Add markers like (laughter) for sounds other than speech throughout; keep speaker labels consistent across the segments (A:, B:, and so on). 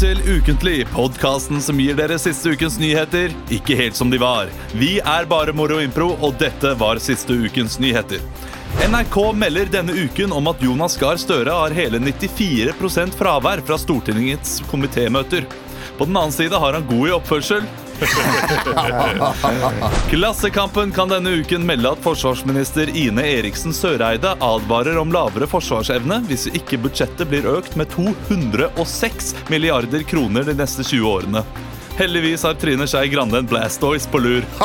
A: Til Ukentlig, podkasten som gir dere siste ukens nyheter ikke helt som de var. Vi er bare Moro Impro, og dette var siste ukens nyheter. NRK melder denne uken om at Jonas Gahr Støre har hele 94% fravær fra Stortingets komitémøter. På den annen side har han god i oppførsel. Klassekampen kan denne uken melde at forsvarsminister Ine Eriksen Søreide advarer om lavere forsvarsevne hvis ikke budsjettet blir økt med 206 milliarder kroner de neste 20 årene. Heldigvis har Trine Skei Grande en Blastoise på lur. (laughs)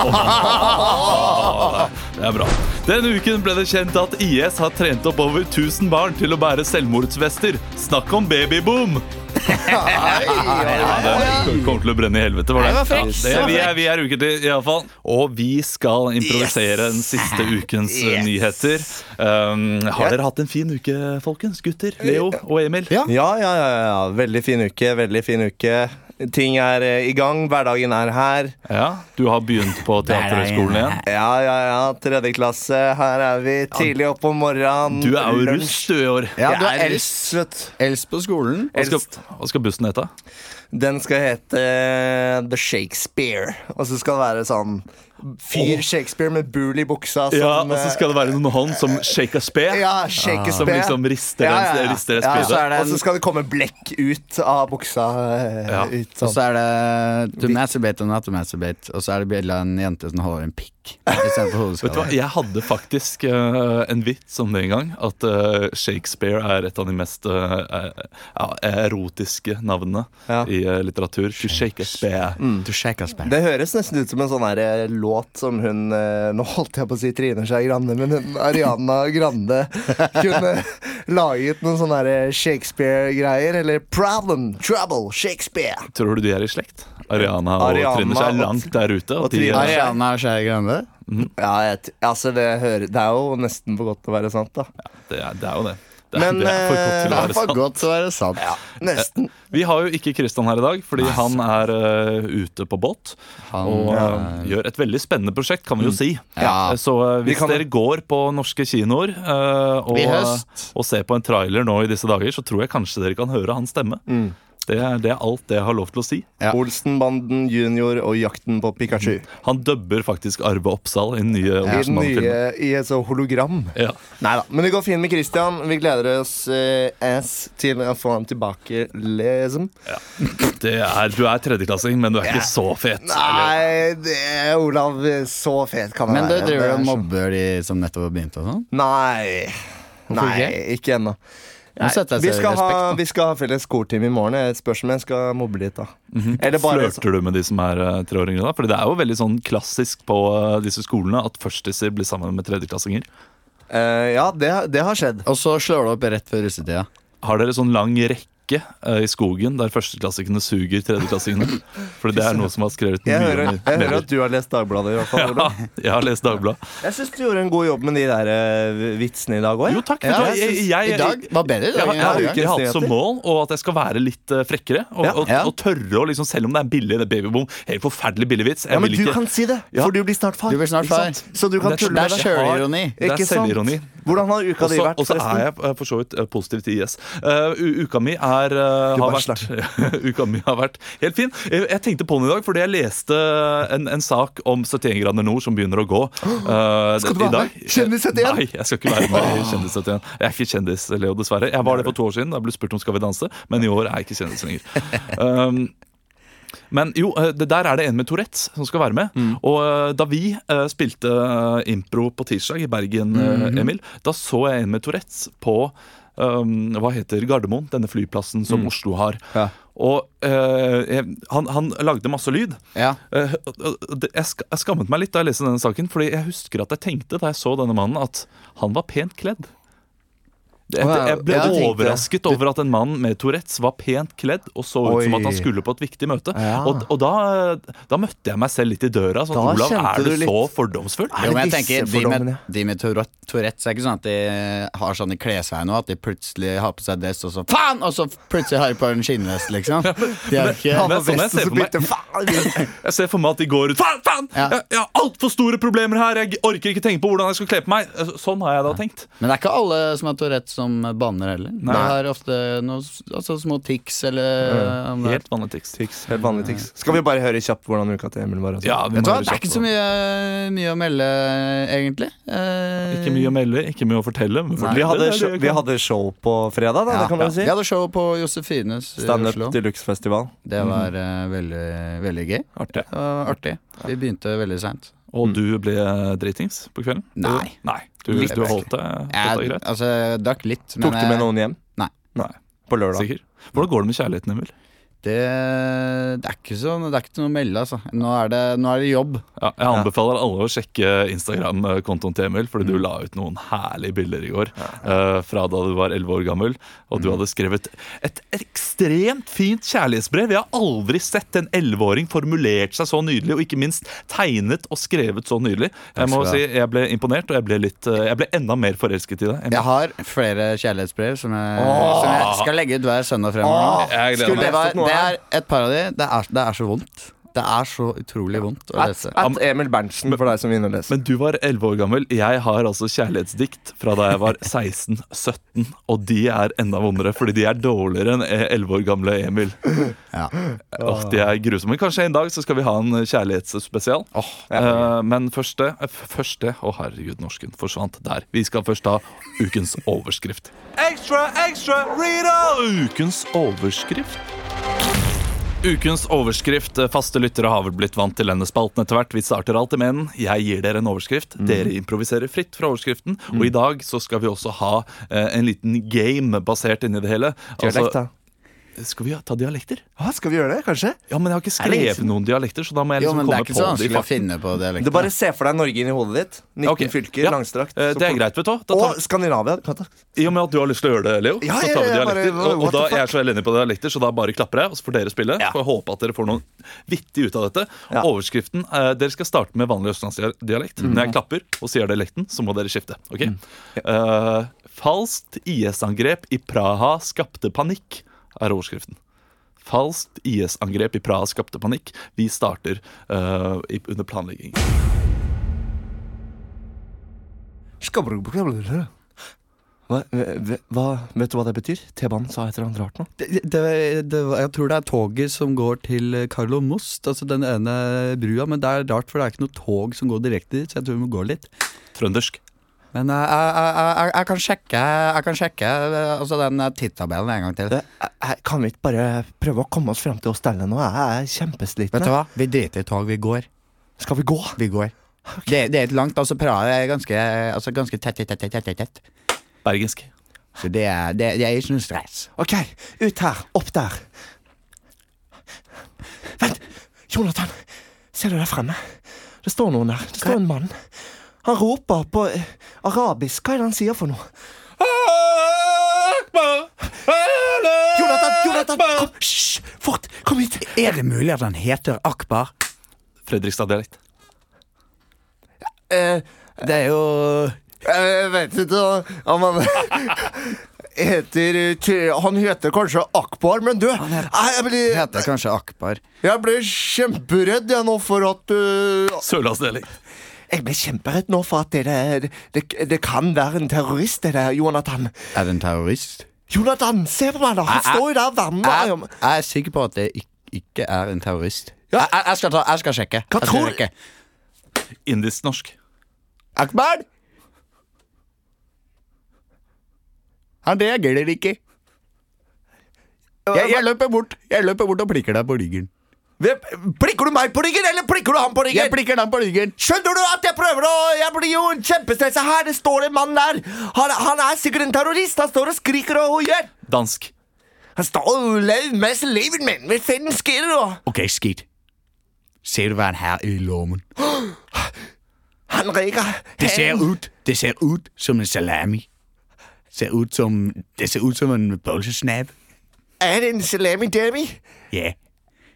A: Det er bra. Denne uken ble det kjent at IS har trent opp over 1000 barn til å bære selvmordsvester. Snakk om babyboom! (laughs) Det kommer til å brenne i helvete. Var det? Ja, det, vi er, vi er ukentlig, iallfall. Og vi skal improvisere den siste ukens yes. nyheter. Um, har dere hatt en fin uke, folkens? Gutter? Leo og Emil?
B: Ja.
C: Ja, ja, ja, ja. Veldig fin uke. Veldig fin uke. Ting er eh, i gang. Hverdagen er her.
A: Ja, Du har begynt på Teaterhøgskolen igjen?
C: Ja, ja, ja. Tredje klasse. Her er vi tidlig opp om morgenen.
A: Du er jo russ du i år.
B: Ja, du
C: er
B: eldst, eldst på skolen.
A: Hva skal, hva skal bussen hete?
C: Den skal hete eh, The Shakespeare. Og så skal det være sånn fyr Shakespeare med bul i buksa. Som,
A: Ja, Og så skal det være noen hånd som shake a sped.
C: ja,
A: Som liksom rister ja,
C: Ja,
A: spide.
C: og er en- Og så skal det komme blekk ut av buksa. eh,
A: Ja.
C: Ut,
B: Og
C: sånn.
B: så er det to masturbate og not to masturbate. Og så er det bilde av en jente som holder en pikk
A: Vet du hva. Jeg hadde faktisk uh, en vits om det en gang. At uh, Shakespeare er et av de mest uh, ja, erotiske navnene
C: Ja.
A: i eh, litteratur. To shake a spare.
B: To shake us back.
C: Det høres nesten ut som en sånn her, eh, låt som hun eh, Nå holdt jeg på å si Trine Skei Grande, men hun, Ariana Grande (laughs) kunne laget noen sånne eh, Shakespeare-greier. Eller Problem, Trouble, Shakespeare.
A: Tror du de er i slekt? Ariana og
C: Ariana
A: Trine Skei er langt der ute.
C: og
A: Og de, er-
B: Ariana Skei Grande.
C: Ja, jeg, altså det, hører, det er jo nesten for godt til å være sant, da.
A: det, er, det er jo det. Det
C: Men,
A: det er for godt til å
B: er
A: være sant.
B: godt til å være sant.
C: Nesten.
A: Vi har jo ikke Kristian her i dag, fordi han er uh, ute på båt.
B: Han,
A: Og
B: ja.
A: eh, gjør et veldig spennende prosjekt, kan vi jo si.
B: Ja.
A: Eh, Så uh, hvis
C: kan-
A: dere går på norske kinoer eh, og, og ser på en trailer nå i disse dager, så tror jeg kanskje dere kan høre hans stemme. Det, er, det er alt det jeg har lov til å si.
B: Ja.
C: Olsenbanden junior og Jakten på Pikachu.
A: Han dubber faktisk Arve Oppsal i den nye Olsenmann-filmen.
C: i et hologram.
A: Ja.
C: Nei da. Men det går fint med Christian. Vi gleder oss eh, ass til å få ham tilbake, liksom.
A: Det er, du er tredjeklassing, men du er ikke så fet.
C: Nei, det er Olav så fet kan det
B: Men du driver og
C: er
B: mobber de som nettopp har begynt og sånn?
C: Nei.
B: Hvorfor
C: Nei, ikke ennå.
B: Sette
C: Vi skal, ha, vi skal ha felles skoltime i morgen. Jeg spørs om jeg skal mobbe litt, da. Mm -hmm.
A: Flørter du med de som er uh, tre da? Fordi det er jo veldig sånn klassisk på eh, disse skolene at førstiser blir sammen med tredjeklassinger.
C: Uh, Ja, det, det har skjedd.
B: Og så slår det opp rett før russetida.
A: Har dere sånn lang rekke eh, i skogen der førsteklassikene suger tredjeklassingene? For det er noe som har skrevet
C: Jeg
A: mye
C: hører, jeg hører at du har lest Dagbladet. i hvert fall (laughs)
A: Ja, jeg har lest Dagbladet.
C: Jeg syns du gjorde en god jobb med de der uh, vitsene i dag òg.
A: Jo, takk.
B: Ja, jeg
A: jeg, jeg,
B: I dag var bedre i
A: jeg, har- jeg, har- jeg har hatt som mål og at jeg skal være litt uh, frekkere. Og, og, og tørre å liksom, Selv om det er billig, det er babyboom, helt forferdelig billig vits. Jeg
C: Ja, men
A: vil
C: du
A: ikke,
C: kan si det, for du blir snart far.
B: Du blir snart
C: Ikke
B: far.
C: Så du kan tulle med
B: det.
C: Det er
B: sjølironi.
A: Det er
C: Ikke
A: selvironi.
C: Hvordan har uka di
A: så
C: vært,
A: og så er jeg eh, for så vidt eh, positiv til IS. Uh, uka mi er, uh, har vært (laughs) Uka mi har vært helt fin. Jeg, jeg tenkte på den i dag fordi jeg leste en, en sak om 71 grader nord som begynner å gå. Uh, (gasps)
C: Skal du være med? Kjendis 71?
A: Nei, jeg skal ikke være med i Kjendis 71. Jeg er ikke kjendis, Leo, dessverre. Jeg var det for to år siden. Da ble spurt om Skal vi danse, men i år er jeg ikke kjendis lenger. (laughs) Um, men jo, eh, der er det en med Tourettes som skal være med. Og eh, da vi eh, spilte impro på tirsdag i Bergen, eh, Emil, da så jeg en med Tourettes på um, hva heter Gardermoen, denne flyplassen som Oslo har.
C: Ja.
A: Og uh, han, han lagde masse lyd.
B: Ja.
A: Sk jeg skammet meg litt da jeg leste denne saken, Fordi jeg husker at jeg tenkte da jeg så denne mannen, at han var pent kledd. Jeg, ble
C: Ja,
A: overrasket over at en mann med Tourettes var pent kledd og så ut som at han skulle på et viktig møte.
C: Ja.
A: Og, og da, da møtte jeg meg selv litt i døra. Sånn,
C: Da
A: Olav, er du
C: litt-
A: så fordomsfull?
B: Jo, men jeg tenker De med, de med Tourettes er ikke sånn at de har sånn i klesveien nå, at de plutselig har på seg dress, og så faen! Og så plutselig har de på en skinnvest, liksom. De har ikke
A: men sånn jeg ser for meg- (laughs) Jeg ser for meg at de går ut Faen! faen!
B: Ja.
A: Jeg, jeg har altfor store problemer her! Jeg orker ikke tenke på hvordan jeg skal kle på meg! Sånn har jeg da tenkt.
B: Men det er ikke alle som har Tourettes som banner heller.
A: Nei.
B: Det er ofte noen s- altså, små tics eller mm.
A: Helt vanlig tics.
C: Tics, helt vanlige tics. Skal vi bare høre kjapt hvordan uka til Emil var? altså?
A: Ja, vi må høre
B: det er ikke så mye, mye å melde, egentlig. Eh,
A: Ikke mye å melde, ikke mye å fortelle.
B: Nei.
C: Vi hadde, show, vi hadde show på fredag, da,
B: ja,
C: det kan man
B: ja.
C: si.
B: Vi hadde show på Josefines i Oslo.
C: Standup deluxe-festival.
B: Det var mm. veldig, veldig gøy.
A: Artig.
B: Artig. Vi begynte veldig seint.
A: Og du ble dritings på kvelden?
B: Nei.
A: Nei. Du,
B: Litt.
A: du holdt deg,
B: Jeg
A: greit?
B: altså, drakk litt.
C: Tok du med noen hjem?
B: Nei.
A: Nei.
C: På lørdag.
A: Sikker? Hvordan går det med kjærligheten, Emil?
B: Det, det, er ikke så, det er ikke noe å melde, altså. Nå er det, nå er det jobb.
A: Ja, jeg anbefaler alle å sjekke Instagram-kontoen til Emil, fordi du la ut noen herlige bilder i går eh, fra da du var 11 år gammel. Og du hadde skrevet et ekstremt fint kjærlighetsbrev. Jeg har aldri sett en 11-åring formulert seg så nydelig, og ikke minst tegnet og skrevet så nydelig. Jeg må si jeg ble imponert, og jeg ble, litt, eh, jeg ble enda mer forelsket i deg.
B: Jeg har flere kjærlighetsbrev som jeg, som jeg skal legge ut hver søndag fremover. Åh,
A: Jeg gleder meg.
B: Er et par av de. Det er, det er så vondt. Det er så utrolig vondt å lese.
C: at Emil Berntsen, for deg som vinner inn lese.
A: Men du var 11 år gammel. Jeg har altså kjærlighetsdikt fra da jeg var 16-17. Og de er enda vondere, fordi de er dårligere enn 11 år gamle Emil.
B: Ja.
A: Åh, de er grusomme. Kanskje en dag så skal vi ha en kjærlighetsspesial. Eh, men første Første Å, herregud, norsken forsvant der. Vi skal først ha ukens overskrift. Ekstra, ekstra, Rita! Ukens overskrift. Ukens overskrift. Faste lyttere har vel blitt vant til denne spalten etter hvert. Vi starter alltid med den. Jeg gir dere en overskrift. Dere improviserer fritt fra overskriften. Og i dag så skal vi også ha eh, en liten game basert inni det hele.
C: Dialekt, da.
A: Skal vi ta dialekter?
C: Ah, skal vi gjøre det, kanskje?
A: Ja, men jeg har ikke skrevet noen dialekter, så da må jeg liksom Jo,
B: men det er ikke
A: på
B: så
A: det i
B: å finne på
C: Du
B: dialekter.
C: bare ser for deg Norge inn i hodet ditt. 19
A: Ok,
C: fylker,
A: ja.
C: langstrakt.
A: Eh,
C: Så
A: Det er greit, vet du hva. Da tar,
C: Og Skandinavia. kan ta-
A: I og med at du har lyst til å gjøre det, Leo,
C: Ja,
A: så
C: ja,
A: tar vi
C: ja, bare-
A: dialekter. Og,
C: what
A: og da
C: the fuck?
A: jeg er så elendig på dialekter, så da bare klapper jeg, og så får dere spille.
C: Ja.
A: Får jeg håpe at dere får noe vittig ut av dette.
C: Ja.
A: Overskriften eh, Dere skal starte med vanlig østlandsdialekt.
C: Mm.
A: Når jeg klapper og sier dialekten, så må dere skifte. ok? Eh, falskt IS-angrep i Praha skapte panikk, er overskriften. Falskt IS-angrep i Praha skapte panikk. Vi starter uh, i, under planlegging.
C: Hva, hva, hva, vet du hva det betyr? T-banen sa et eller annet rart nå.
B: Det, det, det, jeg tror det er toget som går til Carlo Most, altså den ene brua. Men det er rart, for det er ikke noe tog som går direkte dit, så jeg tror vi må gå litt.
A: Trøndersk.
B: Men jeg, jeg, jeg, jeg, kan sjekke, jeg kan sjekke eh, altså den eh, tidtabellen en gang til.
C: Det, jeg, kan vi ikke bare prøve å komme oss frem til hostellet nå? Jeg er kjempesliten.
B: Vet du hva? Vi driter i tog, vi går.
C: Skal vi gå?
B: Vi går. Det, det er et langt, altså Praha er ganske, altså ganske tett, tett, tett, tett, tett.
A: Bergensk.
B: Så det er, det, det er ikke noe stress.
C: Ok, ut her. Opp der. Vent! Jonathan, ser du der fremme? Det står noen der. Det står en mann. Han roper på eh, arabisk. Hva er det han sier for noe? Jonathan! Jonathan! Kom, Hysj! Fort! Kom hit!
B: Er det mulig at han heter Akbar?
A: Fredrikstad-dialekt.
C: Eh,
B: Det er jo
C: jeg vet ikke om han (laughs) heter Han heter kanskje Akbar, men du
B: heter-
C: jeg, blir,
B: Heter kanskje Akbar.
C: jeg blir kjemperedd jeg nå for at uh,
A: Sørlandsdialekt.
C: Jeg ble kjemperedd nå for at det, det, det, det kan være en terrorist, det der, Jonathan.
B: Er det en terrorist?
C: Jonathan, se på meg, da! Han
B: Jeg-
C: står jo der og varmer
B: Jeg, jeg er sikker på at det ikke, ikke er en terrorist.
C: Ja.
B: Jeg, jeg, skal ta, jeg skal sjekke.
C: Hva
B: jeg
C: tror-
B: du?
A: Indisk-norsk.
B: Akbar! Han reagerer ikke. Jeg, jeg løper bort Jeg løper bort og plikker deg på ryggen.
C: Plikker du meg på ryggen, eller plikker du han på ryggen?
B: Jeg plikker deg på ryggen.
C: Skjønner du at jeg prøver å Jeg blir jo kjempestressa her. Det står en mann der. Han, han er sikkert en terrorist. Han står og skriker og hoier.
A: Dansk.
C: Han står og laver en masse livet, mitt. hva faen sker det?
B: Ok, skit. Ser du hva han har i lommen? (gasps)
C: Han reker
B: Det ser ut Det ser ut som en salami. Ser ut som, det ser ut som en bolsjesnab.
C: Er det en salami demi?
B: Ja.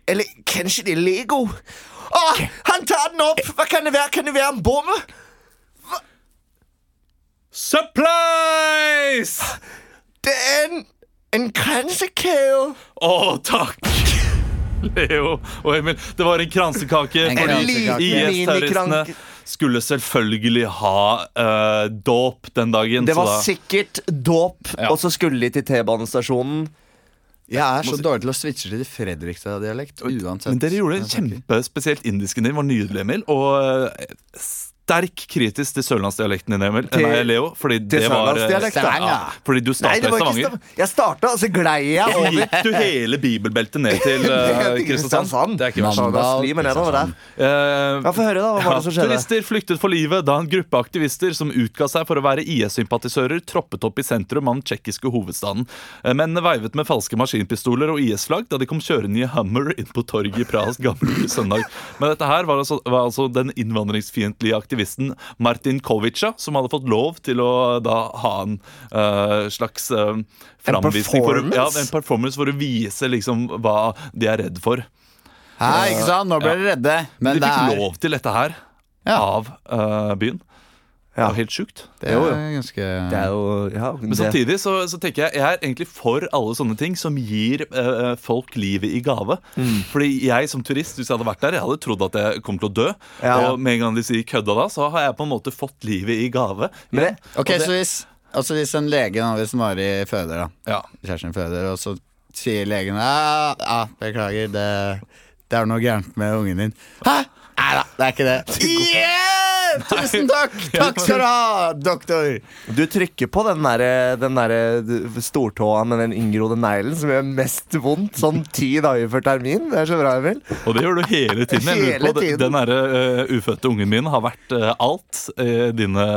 C: Eller kanskje det er Lego? Å, han tar den opp! Hva kan det være? Kan det være en bombe?
A: Supplies!
C: Det er en, en kransekake.
A: Å, takk! Leo og Emil. Det var en kransekake
B: En kransekake.
A: IS-terroristene skulle selvfølgelig ha uh, dåp den dagen.
C: Det
A: så
C: var
A: da-
C: sikkert dåp,
A: Ja.
C: og så skulle de til T-banestasjonen.
B: Jeg er så dårlig til å switche til Fredrikstad-dialekt uansett.
A: Men dere gjorde det kjempespesielt indisken din var nydelig, Emil. Og eh, sterk kritisk til sørlandsdialekten din, Emil.
C: Til-
A: Nei, Leo. Fordi det var eh, ja, Fordi du starta
C: det
A: i Stavanger.
C: Jeg starta, og så glei jeg over
A: gikk du hele bibelbeltet ned til (laughs) uh, Kristiansand. Det er ikke verst. Eh,
C: Ja, Få høre, da. Hva var det som skjedde?
A: Turister flyktet for livet da en gruppe aktivister som utga seg for å være IS-sympatisører, troppet opp i sentrum av den tsjekkiske hovedstaden. Mennene veivet med falske maskinpistoler og IS-flagg da de kom kjørende i Hummer inn på torget i Pragas gamle søndag. Men dette her var altså, var altså den innvandringsfiendtlige aktivisten Martin Kovica, som hadde fått lov til å da ha en uh, slags uh, framvisning for, å- ja, en performance for å vise liksom hva de er redd for.
B: Hæ, ikke sant? Nå ble de redde. Men
A: de
B: det
A: fikk
B: er,
A: lov til dette her
B: Ja.
A: av uh, byen. Det
C: Ja.
A: helt sjukt.
B: det
C: er jo.
B: er ganske
C: Det er jo ja,
A: Men
C: det-
A: samtidig så, så tenker jeg jeg er egentlig for alle sånne ting som gir eh, folk livet i gave.
C: Mm.
A: Fordi jeg som turist, hvis jeg hadde vært der, jeg hadde trodd at jeg kom til å dø.
C: Ja.
A: Og med en gang de sier kødda da, så har jeg på en måte fått livet i gave.
C: Men det-
B: Ok,
A: det-
B: så hvis, altså hvis en lege nå, hvis Mari føder, da
A: Ja.
B: kjæresten føder, og så sier legen ja, ja, beklager, det, det er noe gærent med ungen din. Hæ? Nei da, det er ikke det. Yeah! (laughs) Tusen takk! Takk skal du ha, doktor!
C: Du trykker på den der, der stortåa med den inngrodde neglen som gjør mest vondt sånn ti dager før termin. Det er så bra, Emil.
A: Og det gjør du hele tiden.
C: Hele
A: på,
C: tiden.
A: Den derre uh, ufødte ungen min har vært uh, alt uh, dine,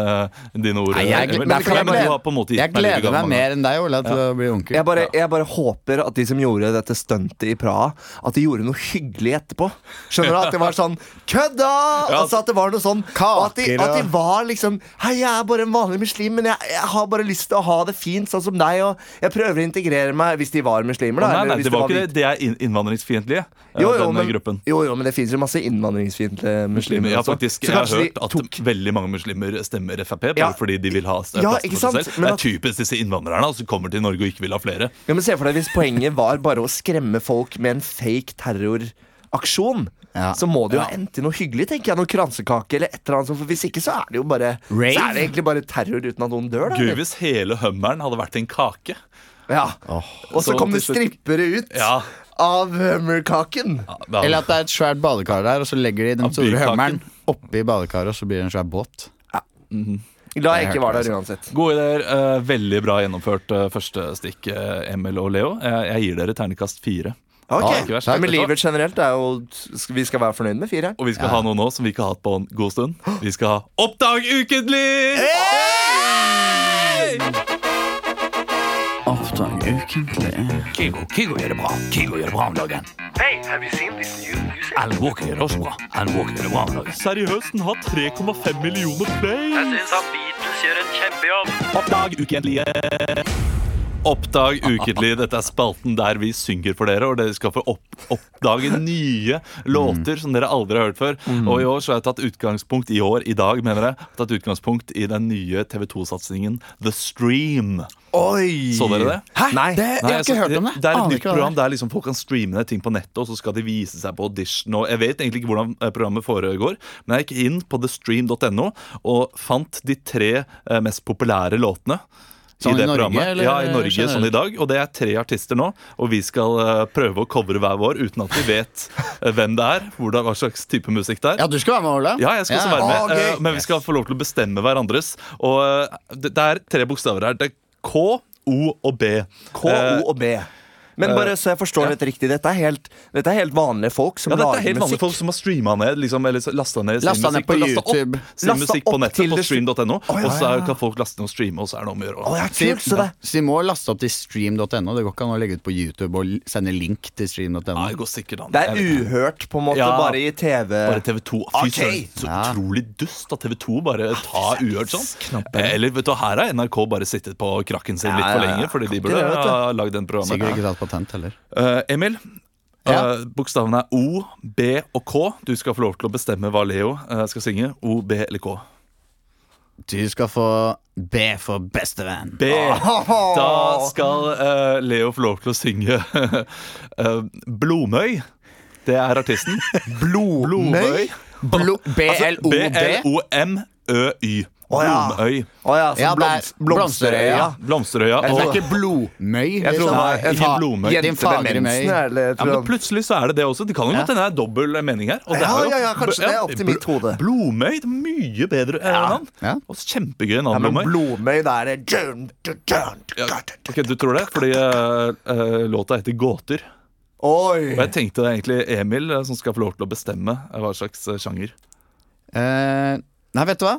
A: dine ord.
B: Nei, jeg, men
A: Derfor
B: jeg, gleder, jeg gleder meg mer enn deg, Ola, til å bli onkel.
C: Jeg bare, jeg bare håper at de som gjorde dette stuntet i Praha, at de gjorde noe hyggelig etterpå. Skjønner du? At det var sånn Kødda! Altså at det var noe sånn og at, de, at de var liksom Hei, jeg er bare en vanlig muslim, men jeg, jeg har bare lyst til å ha det fint, sånn som deg, og jeg prøver å integrere meg Hvis de var muslimer,
A: Å,
C: da.
A: Nei,
C: eller
A: nei,
C: hvis
A: det var ikke det. Det er inn- innvandringsfiendtlige, eh,
C: Jo, jo,
A: den
C: men,
A: gruppen.
C: jo, jo, men det fins jo masse innvandringsfiendtlige muslimer.
A: Ja, faktisk, jeg har hørt at
C: tok-
A: veldig mange muslimer stemmer Frp bare
C: Ja.
A: fordi de vil ha
C: Ja,
A: plass
C: ikke
A: for seg selv.
C: Men
A: Det er typisk disse innvandrerne som kommer til Norge og ikke vil ha flere.
C: Ja, men Se for deg hvis poenget var bare å skremme folk med en fake terroraksjon.
B: Ja.
C: Så må det jo
A: Ja.
C: ha endt i noe hyggelig, tenker jeg. Noe kransekake eller et eller annet. For hvis ikke, så er det jo bare
B: Rave?
C: Så er det egentlig bare terror uten at noen dør, da.
A: Gøy hvis hele hummeren hadde vært en kake.
C: Ja. Og så
A: Så
C: kom det strippere ut
A: Ja,
C: av hummerkaken.
A: ja,
B: Eller at det er et svært badekar der, og så legger de den
A: Av
B: store hummeren oppi badekaret, og så blir det en svær båt.
C: Ja, Glad jeg
B: Jeg
C: ikke var der uansett.
A: Gode ideer. Uh, veldig bra gjennomført uh, første stikk, uh, Emil og Leo. Jeg, jeg gir dere ternekast fire.
C: Ok,
A: Ja.
C: Nei, Men livet generelt er jo Vi skal være fornøyd med fire.
A: Og vi skal ha noe nå som vi ikke har hatt på en god stund. Vi skal ha Oppdag ukentlig!
B: Oppdag ukentlig.
D: Kigo, Kigo gjør det bra. Kigo gjør det bra om dagen. Hey, have you seen this new music? Alan Walker gjør det også bra. Alan Walker gjør det bra om dagen.
A: Seriøst, den har 3,5 millioner play.
E: syns han Beatles gjør en kjempejobb.
A: Oppdag ukentlige. Oppdag ukentlig. Dette er spalten der vi synger for dere, og dere skal få opp, oppdage nye låter som dere aldri har hørt før. Og i år så har jeg tatt utgangspunkt i år, i dag, mener jeg, tatt utgangspunkt i den nye TV 2-satsingen The Stream.
C: Oi!
A: Så dere det?
C: Hæ? Nei.
B: Det, jeg har
A: altså,
B: ikke hørt om det.
A: Det er et
B: Aner
A: nytt program der liksom folk kan streame ned ting på nettet, og så skal de vise seg på audition. Og jeg vet egentlig ikke hvordan eh, programmet foregår, men jeg gikk inn på thestream.no og fant de tre eh, mest populære låtene.
B: Sånn i
A: det
B: Norge,
A: programmet.
B: eller
A: Ja, i Norge
B: generelt?
A: sånn i dag. Og det er tre artister nå. Og vi skal eh, prøve å covre hver vår uten at vi vet eh, hvem det er. Hvordan, hva slags type musikk det er.
B: Ja, du skal være med, Ole.
A: Ja, jeg skal også være med,
C: Ah,
A: eh, men vi skal få lov til å bestemme hverandres. Og det, er tre bokstaver her. Det er K, O og B.
C: K, O og B. Men bare så jeg forstår
A: ja.
C: dette riktig, dette er helt, dette er helt vanlige folk som
A: Ja, dette er helt vanlige folk som har streama ned liksom, Eller lasta ned sin
B: Lastet
A: musikk
B: på
A: lastet opp Sin musikk på nettet
C: til
A: på stream.no.
C: oh, ja,
A: Og så kan folk laste ned og streame, og så er det om å gjøre.
B: Oh,
C: kult, så det.
B: så de må laste opp til stream.no. Det går ikke an å legge ut på YouTube og sende link til stream.no.
A: Det går sikkert an.
C: Det er uhørt, på en måte,
A: Ja.
C: bare i TV.
A: Bare TV2. Fy
C: okay.
A: søren, så
B: Ja.
A: utrolig dust at TV2 bare tar uhørt sånn. Eller vet du, her har NRK bare sittet på krakken sin litt
C: Ja,
A: for lenge, fordi de burde ha lagd den programmet.
B: Patent heller.
A: Uh, Emil,
B: Ja.
A: Uh, bokstavene er O, B og K. Du skal få lov til å bestemme hva Leo uh, skal synge. O, B eller K.
B: Du skal få B for bestevenn.
A: B. Da skal uh, Leo få lov til å synge (laughs) Blomøy. Det er artisten.
C: Blomøy
B: Blo B-L-O-D.
A: B-L-O-M-Ø-Y. Blomøy.
C: Oh, ja,
B: Ja,
C: blomst, blomsterøya.
B: Blomsterøya.
A: Blomsterøya.
B: Det er ikke blomøy.
C: Jeg tror det var
A: Nei, ikke blomøy.
C: Jente med mensen,
A: ja, men plutselig så er det det også. Det kan jo
B: Ja.
A: godt hende det er dobbel mening her. Og det
C: Ja,
A: er jo-
C: ja, ja, kanskje det er opp til mitt hode.
A: Blomøy, det er mye bedre eh, navn.
B: Ja.
A: Og kjempegøy
C: Ja,
A: navn, Blomøy.
C: Blomøy. da er det dun, dun, dun,
A: Ja,
C: dun.
A: ok, Du tror det? Fordi eh, eh, låta heter Gåter.
C: Oi!
A: Og jeg tenkte det er egentlig Emil som skal få lov til å bestemme hva slags sjanger.
B: Eh, nei, vet du hva?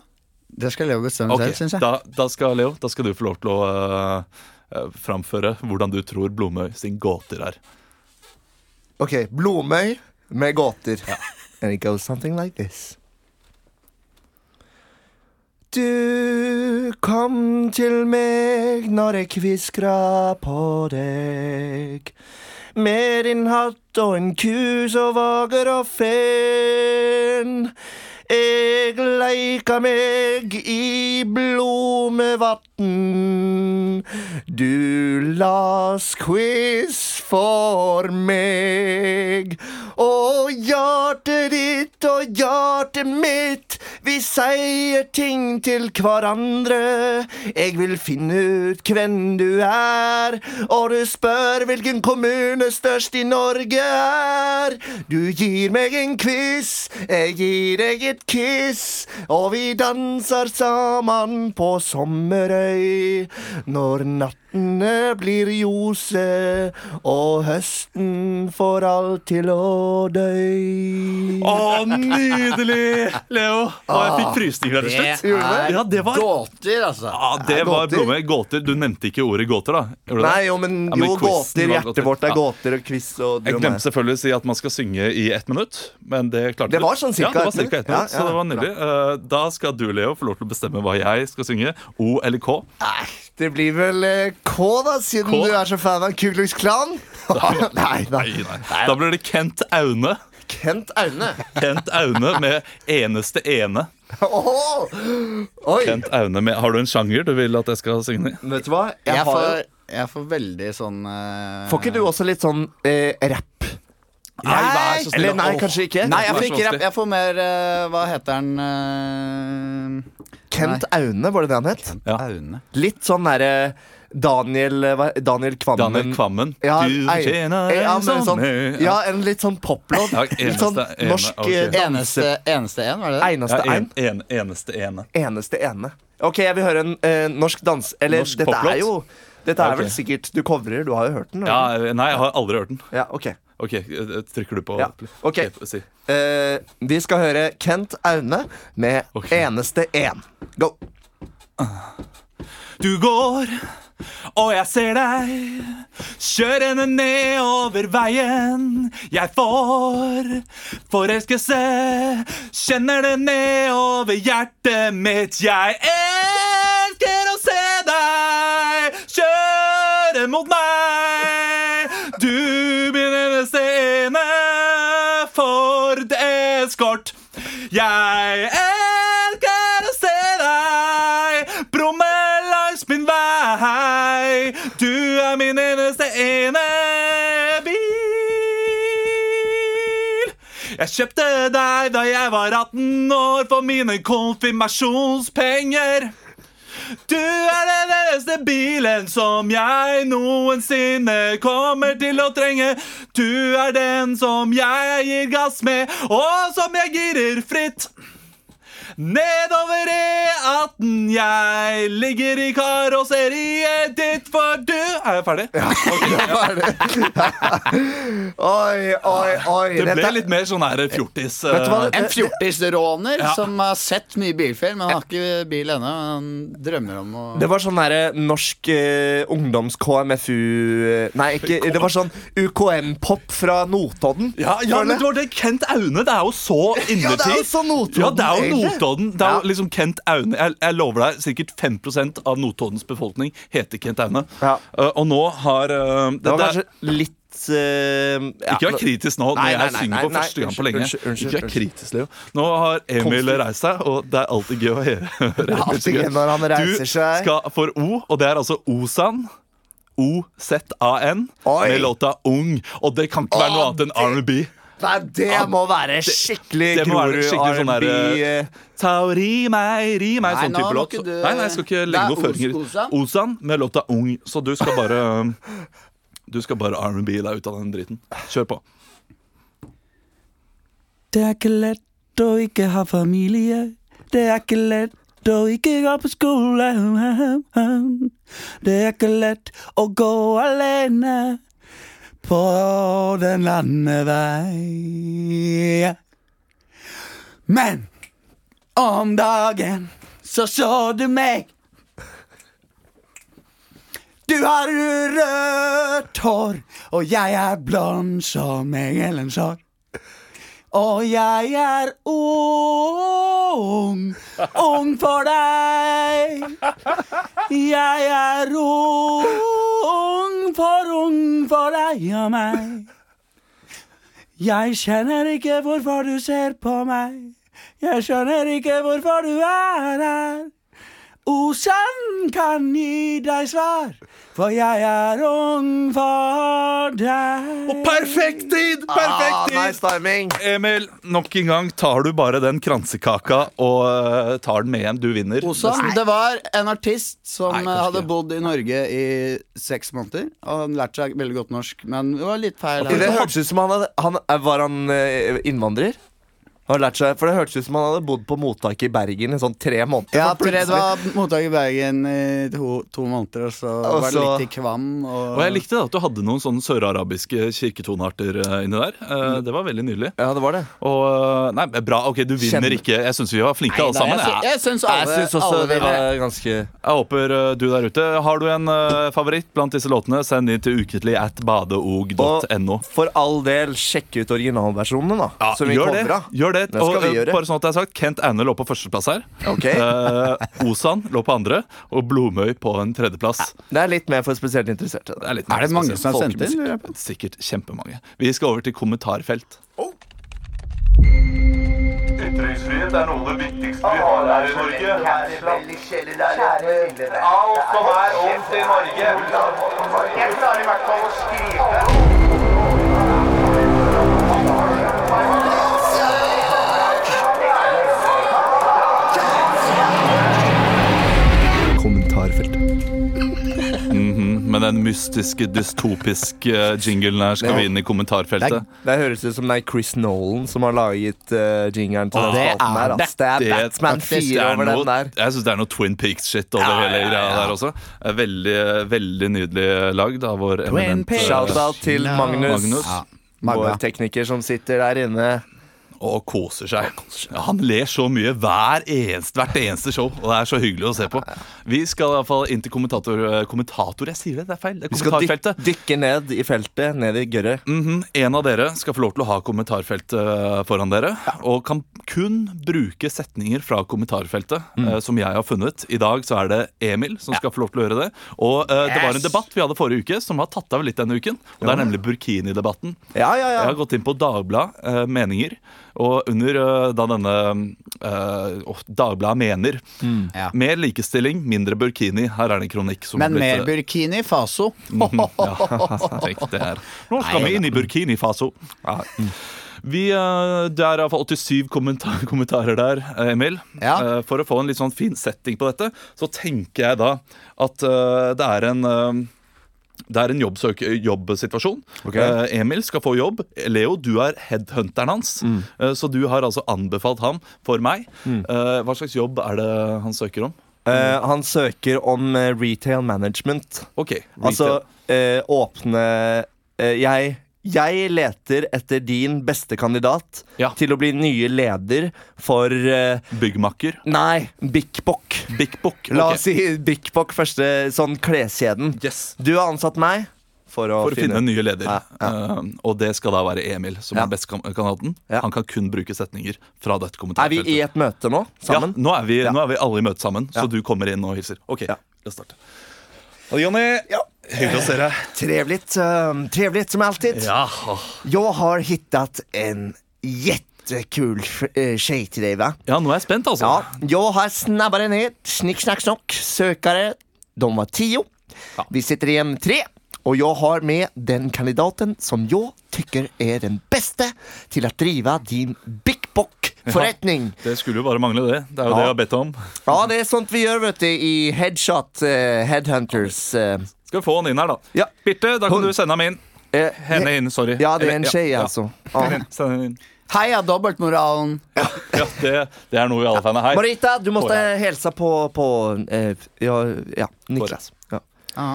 B: Det skal Leo bestemme
A: okay,
B: selv, syns jeg.
A: da, da skal Leo, da skal du få lov til å eh, framføre hvordan du tror Blomøy sin gåter er.
C: Ok, Blomøy med gåter. Ja. And it goes something like this. Du kom til meg når jeg kviskra på deg. Med din hatt og en ku så vager og fen. Jeg leika meg i blomevatn. Du las quiz for meg. Og hjertet ditt og hjertet mitt, vi sier ting til hverandre. Jeg vil finne ut hvem du er, og du spør hvilken kommune størst i Norge er. Du gir meg en quiz, jeg gir deg et kiss, og vi danser sammen på Sommerøy. Når nattene blir ljose, og høsten får alt til å dø.
A: Å, nydelig! Leo. Å, jeg fikk frysninger der til slutt.
B: Det er
A: Ja, det var
B: gåter, altså.
A: ja, det
C: Er
A: var
C: gåter?
A: Gåter. Du nevnte ikke ordet gåter, da? Gjorde?
C: Nei, jo, men,
A: Ja, men
C: gåter. Hjertet vårt er gåter og quiz og
A: Jeg glemte selvfølgelig å si at man skal synge i ett minutt. Men det klarte
C: Det var sånn cirka
A: ja, det var
C: ett
A: cirka ett
C: minutt.
A: Så det var nydelig. Eh, Da skal du, Leo, få lov til å bestemme hva jeg skal synge. O eller K.
C: Nei, det blir vel eh, K, da, siden
A: K?
C: du er så fan av Ku Klux Klan. (laughs) (laughs) nei, nei.
A: Nei. Da blir det Kent Aune.
C: Kent Aune. (laughs)
A: Kent Aune med Eneste ene.
C: Oi!
A: Kent Aune med Har du en sjanger du vil at jeg skal synge i?
C: Vet du hva? Jeg
B: Jeg
C: har,
B: får, jeg får veldig sånn uh...
C: får ikke du også litt sånn uh, rapp?
A: Nei, vær så snill.
C: Eller nei, kanskje ikke.
B: Nei, jeg får ikke rapp. Jeg får mer eh, Hva heter den eh,
C: Kent Aune, var det det han het?
A: Ja.
B: Aune.
C: Litt sånn derre Daniel eh, hva, Daniel Kvammen.
A: Daniel Kvammen.
C: Ja,
A: du
C: ei-
A: tjener
C: ja,
A: en
C: men sånn, ja, en litt sånn poplåt.
A: Ja,
C: litt sånn
A: eneste ene,
C: norsk
A: ok.
C: eh.
B: Eneste, eneste en, var det det?
C: Eneste
A: Ja,
C: en.
A: en, en, eneste ene.
C: Eneste ene. Ok, jeg vil høre en eh, norsk dans... Eller
A: Norsk
C: dette
A: poplåt?
C: er jo Dette er
A: Ja, ok.
C: vel sikkert Du covrer, du har jo hørt den?
A: Ja. Nei, jeg har aldri hørt den.
C: ja ok.
A: Ok, eh, Trykker du på
C: Ja, ok.
A: Si.
C: Eh, vi skal høre Kent Aune med
A: okay.
C: Eneste én. Go!
A: Du går, og jeg ser deg kjørende nedover veien. Jeg får forelskelse, kjenner det nedover hjertet mitt. Jeg elsker å se deg kjøre mot meg. Jeg elsker å se deg brumme langs min vei. Du er min eneste ene bil. Jeg kjøpte deg da jeg var 18 år for mine konfirmasjonspenger. Du er den eneste bilen som jeg noensinne kommer til å trenge. Du er den som jeg gir gass med, og som jeg girer fritt. Nedover E18 jeg ligger i karosseriet ditt, for du Er jeg ferdig?
C: Ja, jeg er ferdig (laughs) Oi, oi, oi.
A: Det ble litt mer sånn her fjortis.
C: Vet du hva,
A: eh,
B: En fjortisråner
A: Ja.
B: som har sett mye bilfilm, men han har ikke bil ennå. Han drømmer om å
C: Det var sånn derre norsk uh, ungdoms-KMFU eh, Nei, ikke, det var sånn UKM-pop fra Notodden.
A: Ja, ja, men det var det Kent Aune. Det er jo så innertid.
C: Ja, det er jo så Notodden,
A: Ja, det er jo
C: egentlig.
A: Notodden. Det er jo liksom Kent Aune. Jeg, jeg lover deg, sikkert 5 av Notoddens befolkning heter Kent Aune.
C: Ja.
A: Uh, og nå har uh,
C: Det var
A: dette-
C: kanskje litt uh, ja,
A: Ikke vær kritisk nå,
C: Nei,
A: når jeg
C: nei,
A: synger
C: nei,
A: for første gang på lenge.
C: unnskyld, unnskyld,
A: ikke vær kritisk, Leo. Nå har Emil reist seg, og det er alltid gøy å høre. (laughs) Emil
C: når han reiser
A: Du
C: seg.
A: skal for O, og det er altså Osan. O-Z-A-N med låta Ung. Og det kan ikke være noe annet enn R&B.
C: Nei, det må være skikkelig
A: det må være
C: Grorud
A: skikkelig sånn der,
C: R&B. eh,
A: Ta ri meg, ri meg,
B: Nei,
A: sånn type låt.
B: du-
A: Nei, nei, jeg skal ikke
B: Det
A: legge noen føringer.
B: Os- Osan.
A: Osan med låta Ung, så du skal bare Du skal bare R&B deg ut av den driten. Kjør på. Det er ikke lett å ikke ha familie. Det er ikke lett å ikke gå på skole. Det er ikke lett å gå alene på den landevei. Men om dagen så så du meg. Du har rødt hår, og jeg er blond som engelens hår. Og jeg er ung, ung for deg. Jeg er ung for ung for deg og meg. Jeg kjenner ikke hvorfor du ser på meg. Jeg skjønner ikke hvorfor du er her. Osan kan gi deg svar, for jeg er ung for deg. Og perfekt tid! Perfekt
C: Ah,
A: tid!
C: nice timing.
A: Emil, nok en gang tar du bare den kransekaka og uh, tar den med hjem. Du vinner.
B: Osan, det var en artist som
A: Nei,
B: hadde bodd i Norge i seks måneder. Og han lærte seg veldig godt norsk, men det var litt feil.
C: Det hørtes ut som han han, Var han eh, innvandrer? Har lært seg, for Det hørtes ut som han hadde bodd på mottak i Bergen i sånn tre måneder.
B: Ja, tre, det var mottak i Bergen i to, to måneder, og så
C: Og
B: var det
C: så-
B: litt i Kvam. Og,
A: Og jeg likte at du hadde noen sånne sørarabiske kirketonearter eh, inni der. Eh, Det var veldig nydelig.
C: Ja, det var det.
A: Og eh, Nei, bra. Ok, du vinner
C: Kjenner-
A: ikke. Jeg syns vi var flinke alle sammen.
B: jeg,
A: Jeg,
B: jeg syns alle,
C: Jeg synes også
B: alle
C: det var ganske
A: jeg håper du der ute Har du en favoritt blant disse låtene, send inn til ukentlig at badeog.no.
C: For all del, sjekk ut originalversjonene, da.
A: Ja,
C: som vi
A: gjør, det, gjør det.
C: Det skal
A: og,
C: vi
A: eh,
C: gjøre.
A: Bare sånn at det er sagt, Kent Aune lå på førsteplass her.
C: Okay.
A: Eh, Osan lå på andre, og Blomøy på en tredjeplass.
C: Det er litt mer for spesielt interesserte.
A: Det er, litt
B: Er det mange som har sendt inn?
A: Sikkert kjempemange. Vi skal over til kommentarfelt. Ytringsfrihet er noe av det viktigste vi har her i Norge. Alt som er ondt i Norge.
F: Jeg klarer i hvert fall å skrive.
A: Den mystiske, dystopiske jinglen her skal vi inn i kommentarfeltet.
C: Det høres ut som det er Chris Nolan som har laget uh, jingeren til den spalten her. Det er Batman 4
A: er
C: over den der.
A: Jeg syns det er noe Twin Peaks-shit over
C: Ja,
A: hele greia
C: ja.
A: der også. Er Veldig, veldig nydelig lagd av vår eminente
C: Shout-out til
B: No.
C: Magnus,
A: Magnus.
B: Ja,
C: vår tekniker som sitter der inne.
A: Og koser seg. Ja, han ler så mye hver eneste, hvert eneste show, og det er så hyggelig å se på. Vi skal i hvert fall inn til kommentator... eh, Kommentator, jeg sier det, det er feil. Det er
C: Vi skal dyk, dykke ned i feltet, ned i gørret.
A: Mhm, En av dere skal få lov til å ha kommentarfeltet eh, foran dere. Og kan kun bruke setninger fra kommentarfeltet
C: Mm.
A: eh, som jeg har funnet. I dag så er det Emil som skal få lov til å gjøre det. Og eh, det var en debatt vi hadde forrige uke som har tatt av litt denne uken. Og det er nemlig burkini-debatten.
C: Ja, ja,
A: Jeg har gått inn på Dagbladet uh, Meninger, og under eh, da denne uh, Dagbladet mener
B: Ja.
A: Mer likestilling, mindre burkini. Her er det en kronikk som
B: Men mer
A: eh,
B: Burkini Faso.
A: Mhm, ja, (laughs) riktig her. Nå skal
B: Nei.
A: vi inn i Burkini Faso. Ja. Vi, eh, det er iallfall 87 kommentar (laughs) kommentarer der, Emil.
B: Ja.
A: For å få en litt sånn fin setting på dette, så tenker jeg da at det er en det er en jobbsituasjon.
C: Okay.
A: Eh, Emil skal få jobb. Leo, du er headhunteren hans. Eh, så du har altså anbefalt ham for meg. Eh, hva slags jobb er det han søker om?
C: Eh, han søker om eh, retail management.
A: Ok,
C: Altså
A: retail.
C: eh, åpne jeg, jeg leter etter din beste kandidat
A: Ja.
C: til å bli nye leder for uh,
A: Byggmakker.
C: Nei, Bikbok. Bikbok
A: Big
C: La oss si Bikbok, første sånn kleskjeden.
A: Yes.
C: Du har ansatt meg for å,
A: For å finne finne nye leder.
C: Ja,
A: Eh, og det skal da være Emil, som
C: Ja.
A: er bestekandidaten.
C: Ja.
A: Han kan kun bruke setninger fra dette
C: Er vi i et møte nå, sammen?
A: Ja, nå er, vi,
C: Ja.
A: nå er vi alle i møte sammen,
C: Ja.
A: så du kommer inn og hilser. Ok,
C: Ja.
A: la oss starte. Jonny. Jonny, hyggelig å se deg.
C: Trevligt, eh, trevligt som alltid.
A: Ja.
C: Jag har hittat en jättekul uh, tjej till dig va?
A: ja, nå er jeg spent, altså.
C: Ja, jag har snabbare ned, snick, snack, snock, sökare. De var tio.
A: Ja.
C: Vi sitter igjen en tre. Og jeg har med den kandidaten som jeg tykker er den beste til å drive din Big Bock-förrättning.
A: Det skulle jo bare mangle, det. Det er jo
C: Ja.
A: det jeg har bedt om.
C: Ja, det er sånt vi gjør, vet du, i Headshot uh, Headhunters. eh,
A: Skal vi få han inn her, da.
C: Ja.
A: Birte, da kan
C: Hun-
A: du sende ham inn.
C: eh,
A: Henne inn, sorry.
C: Ja, det
A: er
C: en skje,
A: ja,
C: alltså.
A: Ja. (laughs)
C: Ja.
A: Send inn, send henne inn.
B: Heia dobbeltmoralen.
A: Ja, det, det er noe vi alle fan av.
C: Marita, du
A: måtte
C: hilse på, på eh, ja, ja, Niklas. Ja.
B: Ja.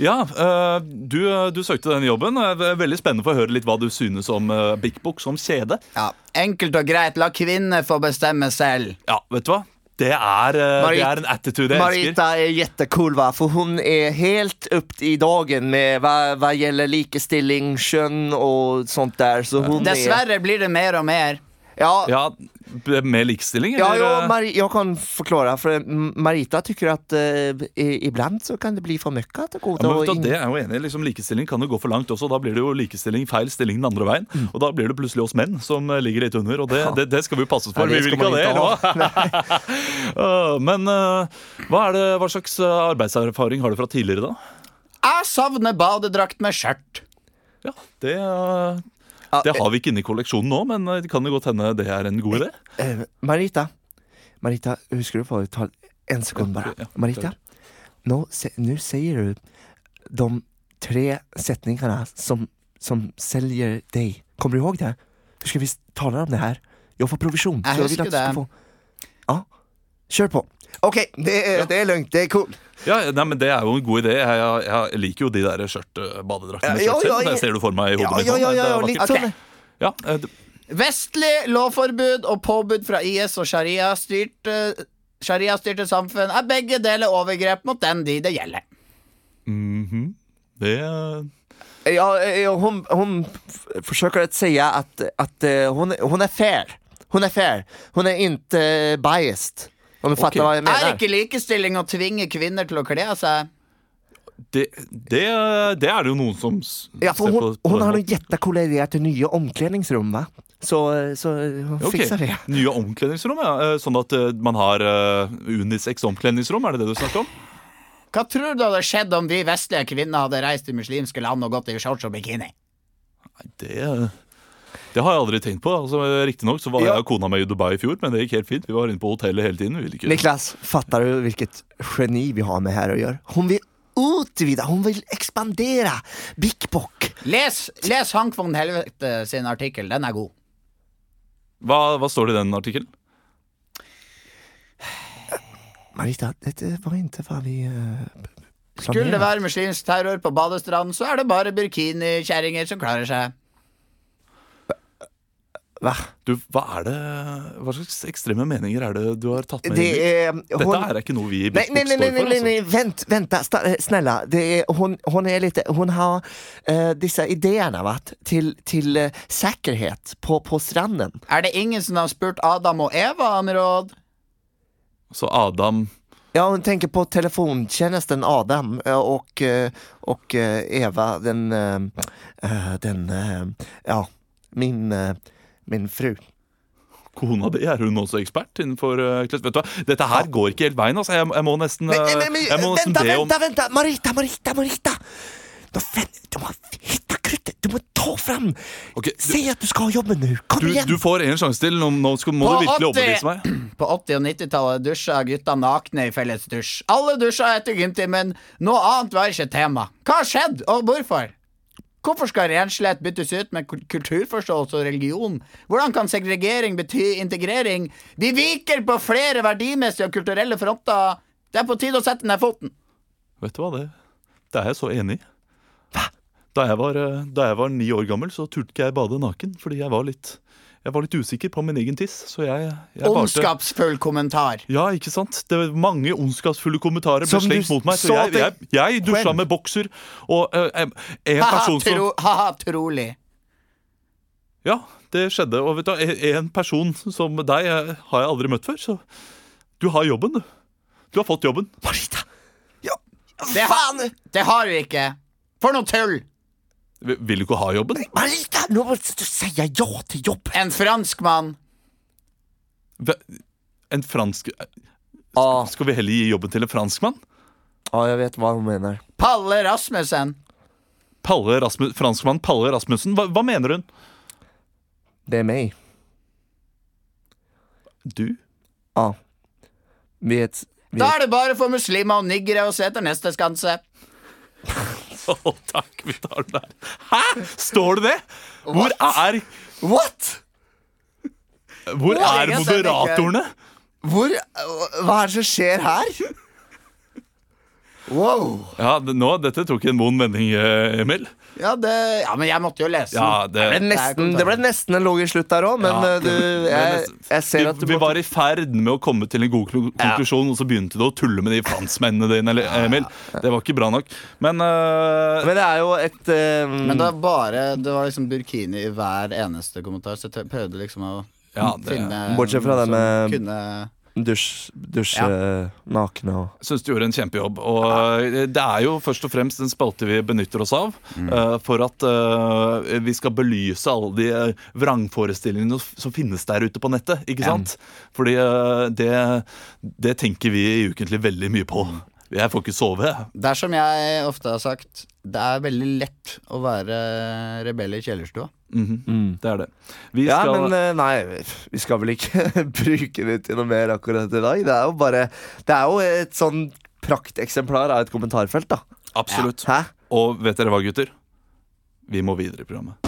A: Ja, øh, du, du søkte den jobben. Veldig spennende for å høre litt hva du synes om Big Book som kjede.
B: Ja, Enkelt og greit. La kvinner få bestemme selv.
A: Ja, vet du hva? Det er, øh,
C: Marit-
A: det er en attitude jeg elsker.
C: Marita er jettekul, va, for hun er helt opp i dagen med hva, hva gjelder likestilling, kjønn og sånt der. Så.
B: Dessverre blir det mer og mer.
C: Ja,
A: Ja, Med likestilling,
C: Ja, ja jag kan forklare. För mm, Marita tycker at uh, i, ibland så kan det bli for mycket til gode.
A: Ja, men det er jo enig. Liksom, likestilling kan jo gå for langt også. Da blir det jo likestilling feil stilling den andre veien.
C: Mm.
A: Og da blir det plutselig oss menn som eh, ligger litt under, og det, det, det skal vi passe oss for.
C: Nei,
A: vi vil ikke ha det? Øh, (laughs) Men uh, hva, er det, hva slags arbeidserfaring har du fra tidligere, da?
B: Jeg savner badedrakt med skjørt.
A: Ja, det,
C: Ja,
A: det har vi ikke inne i kolleksjonen nå, men øh, det kan jo godt hende det er en god idé.
C: eh, Marita, Marita, husker du på Ta en sekund
A: bare.
C: Marita, nå, se- nu säger du de tre setningene som, som selger deg. Kommer du ihåg det? Husker vi taler om det her? Jeg får provisjon. Jeg
B: husker det.
C: få... Ja, Kjør på. OK, det, er det er løgn. Det er cool.
A: Ja, nei, men Det er jo en god idé. Jeg, jeg, jeg liker jo de der skjørt-badedraktene.
C: Ja, ja, ja,
A: Det ser du for meg i hodet mitt.
C: ja, ja, ja,
A: er
C: litt sånn.
A: Ja, det-
B: Vestlig lovforbud og påbud fra IS og sharia-styrte sharia-styrte samfunn er begge deler overgrep mot den de det gjelder.
A: mhm. det øh,
C: Ja, ja, hun hon f- försöker att at att, hun, eh, hon, hon fair. Hun er fair. Hun er eh, biased. Om du fattar vad jag
B: Er
C: det
B: ikke likestilling å tvinge kvinner til å kle av seg?
A: det, det, det er det jo noen som
C: Ja, för
A: ser på, på hun
C: har
A: måten.
C: en jättecool idé till nya omklädningsrum va? Så, eh, så hun
A: okay.
C: fikser det.
A: Nye omkledningsrom, ja. Eh, Sånn at eh, man har uh, unisex omkledningsrom, er det det du snakker om?
B: Hva tror du hadde skjedd om vi vestlige kvinner hadde reist til muslimske land og gått i shorts og bikini?
A: Nei, det det har jeg aldri tenkt på. Altså, Riktignok så var
C: Ja.
A: jeg og kona mi i Dubai i fjor, men det gikk helt fint. Vi var inne på hotellet hele tiden. Vi ville ikke
C: Niklas, fatter du hvilket geni vi har med her å gjøre? Hun vil utvide, hun vil ekspandere Big Bock.
B: Les, les Hank von Helvete sin artikkel, den er god.
A: hva, hva står det i den artikkelen?
C: Marita, dette var ikke hva vi uh,
B: Skulle det være muslimsk terror på badestranden, så er det bare burkinikjerringer som klarer seg.
C: Va?
A: Du, hva er det Hva slags ekstreme meninger er det du har tatt med?
C: Det
A: er,
C: hun,
A: Dette er ikke noe vi i
C: nej,
A: står
C: nej,
A: for. Nei,
C: nei, nei, nei, vent, vent snälla. Det är, hon, hon är lite, hon har uh, disse ideene vet, til, til uh, sikkerhet på, på stranden.
B: Er det ingen som har spurt Adam og Eva om råd?
A: Så Adam
C: Ja, hun tenker på telefontjenesten Adam og, och, eh, och eh, Eva, den, eh, eh, den, ja, min, min fru.
A: Kona di, er hun også ekspert innenfor uh. Vet du hva, dette her går ikke helt veien. Altså. Jeg, jeg må nesten,
C: Men,
A: eh,
C: men, men,
A: jeg må nesten
C: venta,
A: be om
C: vänta, vänta! Marita, Marita, Marita! Du, de har hittat kruttet, du må ta fram!
A: Okay, du-
C: Säg att du skal ha jobben nå! kom
A: du,
C: igjen!
A: du får en sjanse til. Nå, nå skal, må
B: På
A: du virkelig
B: 80
A: overbevise meg.
B: På 80- og 90-tallet dusja gutta nakne i felles dusj. Alle dusja etter gymtimen. Noe annet var ikke tema. Hva har skjedd, og hvorfor? Hvorfor skal renslighet byttes ut med kulturforståelse og religion? Hvordan kan segregering bety integrering? Vi viker på flere verdimessige og kulturelle fronter. Det er på tide å sette ned foten.
A: Vet du hva, det, det er jeg så enig i. Da jeg, var, eh, da jeg var ni år gammel, så turte ikke jeg bade naken. Fordi jeg var litt, jeg var litt usikker på min egen tiss. Så jeg, jeg
B: Ondskapsfull kommentar.
A: Ja, ikke sant? Det var Mange ondskapsfulle kommentarer ble
C: Som du
A: slengt mot meg. Så
C: så
A: jeg, jeg, jeg dusja med bokser. Og eh, en person som
B: ha-ha, trolig.
A: Ja, det skjedde. Og vet du, hva, en person som deg eh, har jeg aldri møtt før. Så du har jobben, du. Du har fått jobben.
C: Marita! Ja,
B: Det, ha, det har du ikke. For noe tull.
A: Vil du ikke ha jobben?
C: Marita, nå du si ja til jobb!
B: En franskmann.
A: En fransk
C: ah.
A: Skal vi heller gi jobben til en franskmann?
C: ja jeg vet hva hun mener.
B: Palle Rasmussen.
A: Palle Rasmus, franskmann Palle Rasmussen. Hva, hva mener hun?
C: Det er meg.
A: Du?
C: Ah. Vi er vi
B: Da
C: er
B: det bare for muslimer og niggere å se etter neste skanse. (laughs)
A: Å, takk, vi tar den der. Hæ?! Står det det? Hvor er,
C: What?!
A: hvor er moderatorene?
C: Hvor Hva er det som skjer her? Wow.
A: Ja, det- nå, Dette tok en vond vending, eh, Emil.
B: Ja, det, ja, men jeg måtte jo lese den.
A: Ja, det,
C: Det, ble nesten, det ble nesten en logisk slutt der òg, men
A: Ja.
C: eh, du jeg, jeg ser at
A: vi,
C: du
A: vi var i ferd med å komme til en god konklusjon, og så begynte du å tulle med de franskmennene dine. Eller, Emil. Det var ikke bra nok. Men uh,
C: Men det er jo et eh,
B: Men det var bare Det var liksom burkini i hver eneste kommentar, så jeg prøvde liksom å
A: Ja, det-
B: finne
C: Bortsett fra det med-
B: kunne
C: dusj, dusje nakne og
A: syns du gjorde en kjempejobb. Og ja. det er jo først og fremst en spalte vi benytter oss av eh, for at uh, vi skal belyse alle de eh, vrangforestillingene som finnes der ute på nettet. Ikke sant? Fordi uh, det, det tenker vi ukentlig veldig mye på. Jeg får ikke sove.
B: Det er som jeg ofte har sagt, det er veldig lett å være rebell i kjellerstua.
A: Mhm, Det er det. Vi
C: Ja,
A: skal,
C: men eh, nei, vi skal vel ikke (laughs) bruke det til noe mer akkurat i dag. Det er jo bare Det er jo et sånn prakteksemplar av et kommentarfelt, da.
A: Absolutt.
C: Hæ?
A: Og vet dere hva, gutter? Vi må videre i programmet.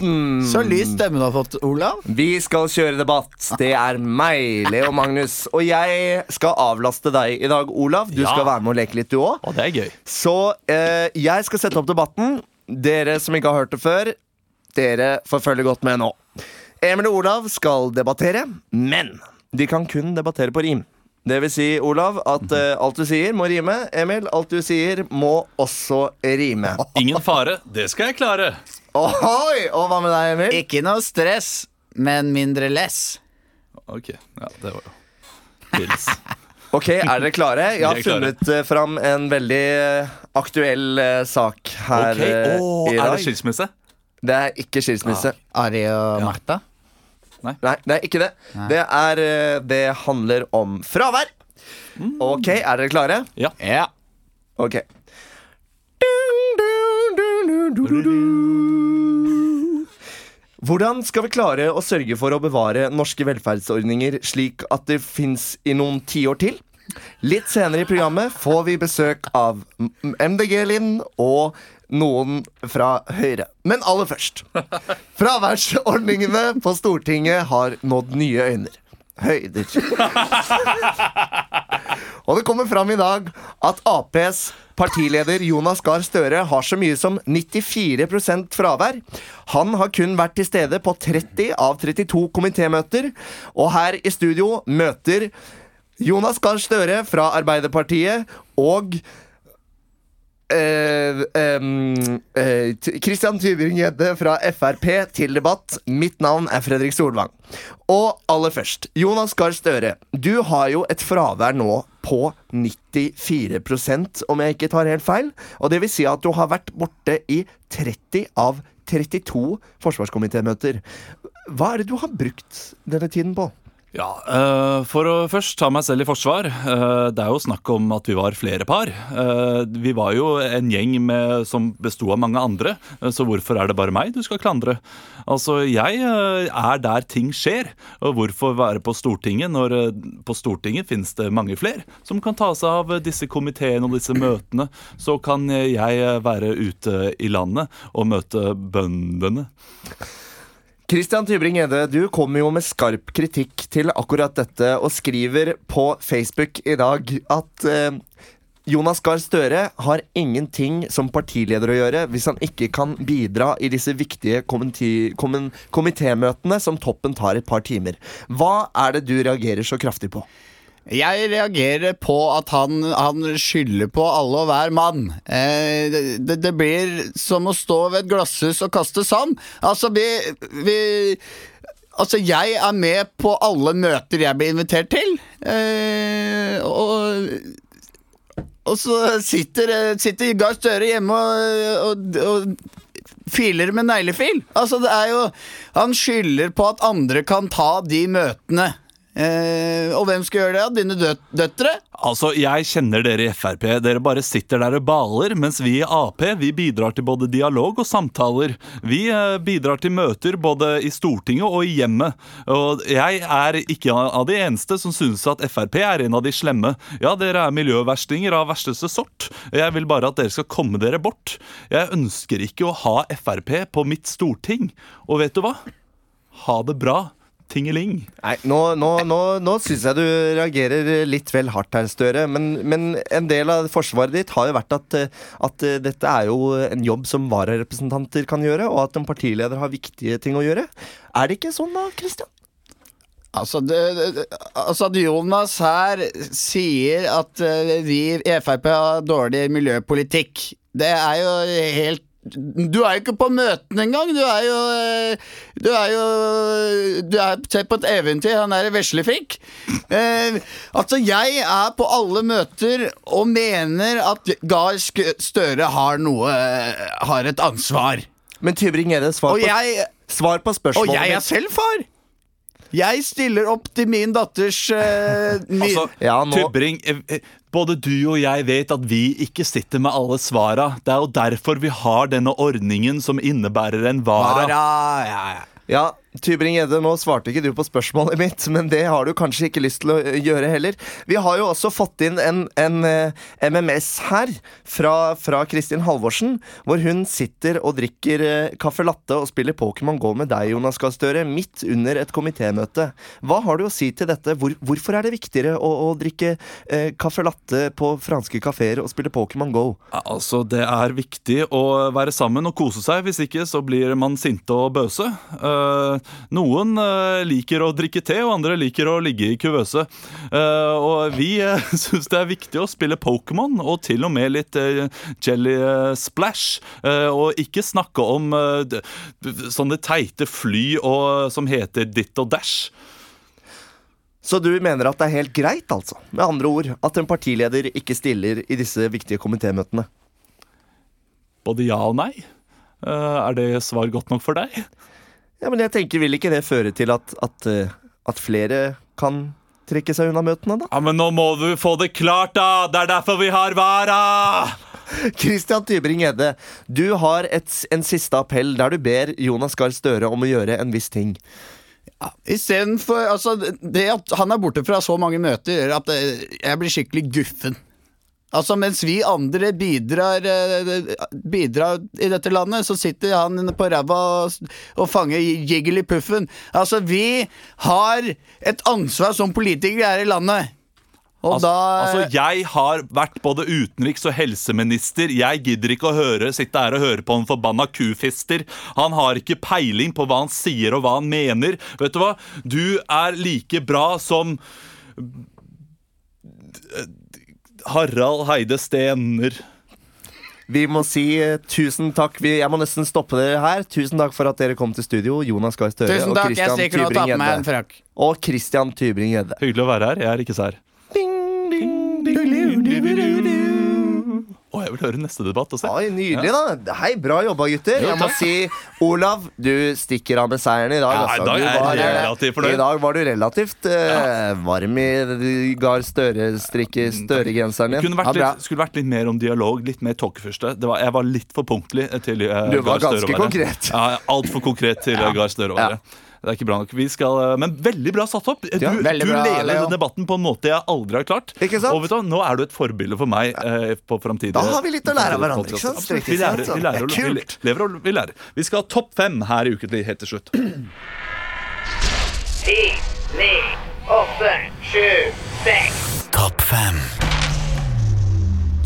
C: debatten!
B: Så lys stemme du har fått, Olav.
C: Vi skal kjøre debatt. Det er meg, Leo Magnus. Og jeg skal avlaste deg i dag, Olav. Du
A: Ja.
C: skal være med og leke litt, du òg.
A: Å, det er gøy.
C: Så eh, jeg skal sette opp debatten. Dere som ikke har hørt det før, dere får følge godt med nå. Emil og Olav skal debattere, men de kan kun debattere på rim. Det vil si, Olav, at uh, alt du sier, må rime. Emil, alt du sier, må også rime.
A: Ingen fare, det skal jeg klare.
C: Ohoi! Og hva med deg, Emil?
B: Ikke noe stress, men mindre less.
A: Ok, ja, det var jo Pils. (laughs)
C: Ok, Er dere klare? Jeg har funnet eh, fram en veldig eh, aktuell eh, sak her
A: Ok,
C: eh,
A: Åh,
C: i
A: Er
C: dag.
A: det skilsmisse?
C: Det er ikke skilsmisse.
B: Ari og Martha.
C: Nei, det er ikke det. Det, er, eh, det handler om fravær. Ok, er dere klare?
A: Ja.
B: Ja.
C: Ok. Hvordan skal vi klare å sørge for å bevare norske velferdsordninger slik at det fins i noen tiår til? Litt senere i programmet får vi besøk av MDG-Linn og noen fra Høyre. Men aller først. Fraværsordningene på Stortinget har nådd nye øyner. Høyder. (laughs) Og det kommer fram i dag at Aps partileder Jonas Gahr Støre har så mye som 94% fravær. Han har kun vært til stede på 30 av 32 komitémøter. Og her i studio møter Jonas Gahr Støre fra Arbeiderpartiet og eh, uh, eh, T- Tybring-Gjedde fra Frp til debatt. Mitt navn er Fredrik Solvang. Og aller først, Jonas Gahr Støre. Du har jo et fravær nå på 94% om jeg ikke tar helt feil. Og det vil si at du har vært borte i 30 av 32 forsvarskomitémøter. Hva er det du har brukt denne tiden på?
A: Ja, eh, For å først ta meg selv i forsvar. eh, det er jo snakk om at vi var flere par. Eh, vi var jo en gjeng med, som besto av mange andre, så hvorfor er det bare meg du skal klandre? Altså, Jeg er der ting skjer. Og hvorfor være på Stortinget når på Stortinget finnes det mange flere som kan ta seg av disse komiteene og disse møtene? Så kan jeg være ute i landet og møte bøndene.
C: Christian Tybring-Gjedde, du kommer jo med skarp kritikk til akkurat dette, og skriver på Facebook i dag at eh, Jonas Gahr Støre har ingenting som partileder å gjøre hvis han ikke kan bidra i disse viktige komitémøtene som toppen tar et par timer. Hva er det du reagerer så kraftig på?
B: Jeg reagerer på at han, han skylder på alle og hver mann. Eh, det, det blir som å stå ved et glasshus og kaste sand. Altså, vi, vi Altså, jeg er med på alle møter jeg blir invitert til. Eh, og, og så sitter, sitter Gahr Støre hjemme og, og, og filer med neglefil. Altså, det er jo Han skylder på at andre kan ta de møtene. Eh, og hvem skal gjøre det? Dine døt døtre?
A: Altså, Jeg kjenner dere i Frp. Dere bare sitter der og baler, mens vi i Ap vi bidrar til både dialog og samtaler. Vi eh, bidrar til møter både i Stortinget og i hjemmet. Og jeg er ikke av de eneste som synes at Frp er en av de slemme. Ja, dere er miljøverstinger av versteste sort. Jeg vil bare at dere skal komme dere bort. Jeg ønsker ikke å ha Frp på mitt storting. Og vet du hva? Ha det bra. Tingeling.
C: Nei, nå, nå, nå, nå syns jeg du reagerer litt vel hardt her, Støre. Men, men en del av forsvaret ditt har jo vært at, eh, at eh, dette er jo en jobb som vararepresentanter kan gjøre, og at en partileder har viktige ting å gjøre. Er det ikke sånn da, Christian?
B: Altså, det, det, altså at Jonas her sier at eh, vi i Frp har dårlig miljøpolitikk, det er jo helt du er jo ikke på møtene engang. Du er jo eh, Du er jo Du er på et eventyr, han er veslefrikk. Eh, altså, jeg er på alle møter og mener at Gahr Støre har noe Har et ansvar.
C: Men Tybring-Gjedde, svar,
B: Og
C: på-
B: jeg,
C: svar på
B: og jeg er selv far. Jeg stiller opp til min datters uh, (laughs) min,
A: Altså,
C: Ja, nå-
A: Tybring, eh, eh, både du og jeg vet at vi ikke sitter med alle svara. Det er jo derfor vi har denne ordningen som innebærer en vara.
B: vara ja, ja.
C: Ja, Tybring-Gjedde, nå svarte ikke du på spørsmålet (laughs) mitt, men det har du kanskje ikke lyst til å eh, gjøre heller. Vi har jo også fått inn en, en eh, MMS her fra, fra Kristin Halvorsen, hvor hun sitter og drikker eh, caffè latte og spiller Pokémon GO med deg, Jonas Gahr Støre, midt under et komitémøte. Hva har du å si til dette? Hvor, hvorfor er det viktigere å, å drikke eh, caffè latte på franske kafeer og spille Pokémon GO?
A: Altså, Det er viktig å være sammen og kose seg. Hvis ikke så blir man sinte og bøse. Eh, noen eh, liker å drikke te, og andre liker å ligge i kuvøse. Eh, og vi (laughs) uh, syns det er viktig å spille Pokémon, og til og med litt eh, Jelly eh, Splash. Eh, og ikke snakke om eh, sånne teite fly og, som heter Ditt og Dash.
C: Så du mener at det er helt greit, altså? Med andre ord, at en partileder ikke stiller i disse viktige komitémøtene?
A: Både ja og nei. Eh, er det svar godt nok for deg?
C: Ja, men jeg tenker, Vil ikke det føre til at, at, eh, at flere kan trekke seg unna møtene, da?
A: Ja, Men nå må du få det klart, da! Det er derfor vi har Vara! (laughs)
C: Christian Tybring-Gjedde, du har et, en siste appell der du ber Jonas Gahr Støre om å gjøre en viss ting.
B: Istedenfor altså, Det at han er borte fra så mange møter, gjør at eh, jeg blir skikkelig guffen. Altså Mens vi andre bidrar, eh, bidrar i dette landet, så sitter han på ræva og, og fanger puffen Altså, vi har et ansvar som politikere her i landet. Og
A: Altså,
B: da
A: altså, Jeg har vært både utenriks- og helseminister. Jeg gidder ikke å høre, sitte her og høre på en forbanna kufister. Han har ikke peiling på hva han sier og hva han mener. Vet du hva? Du er like bra som Harald Heide Stener.
C: Vi må si eh, tusen takk. Vi, jeg må nesten stoppe dere her. Tusen takk for at dere kom til studio. Jonas Gahr Støre og Christian Tybring-Gjedde. Og Christian Tybring-Gjedde.
A: Hyggelig å være her. Jeg er ikke sær. Å, jeg vil høre neste debatt. Også.
C: Oi, Nydelig, da. Hei, bra jobba, gutter.
A: Jo,
C: Jeg må si, Olav, du stikker av med seieren i dag.
A: Ja,
C: altså.
A: i dag var, jeg relativt.
C: I dag var du relativt eh, varm i Gahr Støre-strikke Støre-genseren din.
A: Vært
B: Ja,
A: litt, skulle vært litt mer om dialog, litt mer tåkefyrste. Jeg var litt for punktlig til
C: Du var
A: Gahr Støre
C: ganske
A: å være.
C: konkret.
A: Ja, Altfor konkret til ja. Gahr Støre være. Det er ikke bra nok. Vi skal, eh, men veldig bra satt opp. Du,
C: Ja,
A: du
B: bra,
A: leder
B: Leo.
A: debatten på en måte jeg aldri har klart.
C: Ikke sant?
A: Og vet du, Nå er du et forbilde for meg eh, på framtidige
C: Da har vi litt å lære av hverandre, ikke sant?
A: Absolutt. Vi lærer, vi lærer,
C: Det er
A: vi lever og vi lærer. Vi skal ha topp fem her i Ukentlig helt til slutt.
E: Ti, ni, åtte, sju, seks.
D: Topp fem.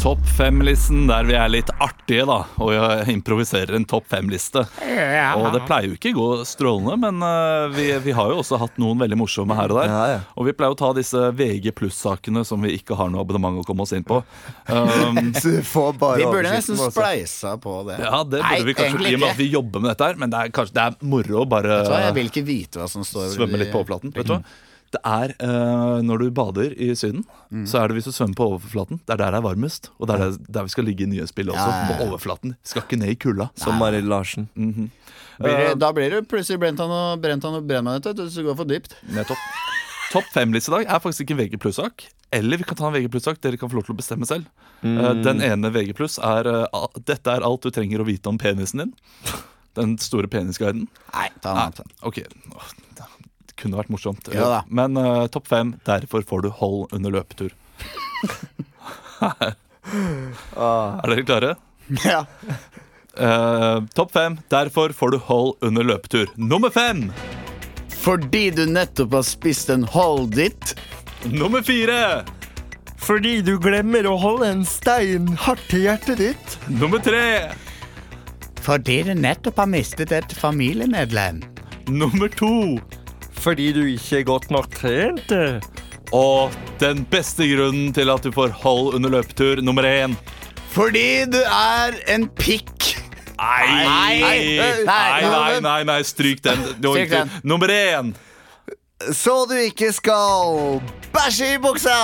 A: Topp fem-listen der vi er litt artige, da. Og jeg improviserer en topp fem-liste. Og det pleier jo ikke å gå strålende, men uh, vi, vi har jo også hatt noen veldig morsomme her og der.
C: Ja, ja.
A: Og vi pleier å ta disse VG pluss-sakene som vi ikke har noe abonnement å komme oss inn på. Um, (laughs)
C: Så du får bare
B: Vi burde nesten spleisa på det.
A: ja, det burde
B: Nei,
A: vi kanskje i og med at vi jobber med dette her. Men det er kanskje det er moro å bare
B: jeg, jeg vil ikke vite hva som står
A: svømme litt på overflaten. Vet du hva? Det er uh, Når du bader i Syden,
B: Mm.
A: så er det hvis du svømmer på overflaten. Det er der det er varmest. Og det er der, der vi skal ligge i nye spill også.
B: Ja, ja, ja.
A: På overflaten. Skal ikke ned i kulda.
C: Som Marit Larsen.
B: Blir det, Da blir det plutselig brent han og brent han og brent meg ut, hvis du går for dypt.
A: Nettopp. Topp fem-liste i dag er faktisk ikke en VG pluss-sak. Eller vi kan ta en VG pluss-sak. Dere kan få lov til å bestemme selv. Eh, Den ene VG pluss er uh, Dette er alt du trenger å vite om penisen din. Den store penisguiden.
B: Nei, ta den. Nei.
A: Ok, kunne vært morsomt.
B: Ja da.
A: Men uh, topp fem, derfor får du hold under løpetur. (laughs) (laughs) er dere klare?
B: Ja.
A: Uh, topp fem, derfor får du hold under løpetur. Nummer fem!
B: Fordi du nettopp har spist en hold ditt.
A: Nummer fire!
C: Fordi du glemmer å holde en stein hardt i hjertet ditt.
A: Nummer tre!
B: Fordi du nettopp har mistet et familiemedlem.
A: Nummer to!
C: Fordi du ikke er godt nok trent.
A: Og den beste grunnen til at du får hold under løpetur, nummer én.
B: Fordi du er en pikk.
A: Nei,
B: Nei,
A: nei, nei, nei, nei, stryk den.
B: Stryk den.
A: Nummer én.
C: Så du ikke skal bæsje i buksa!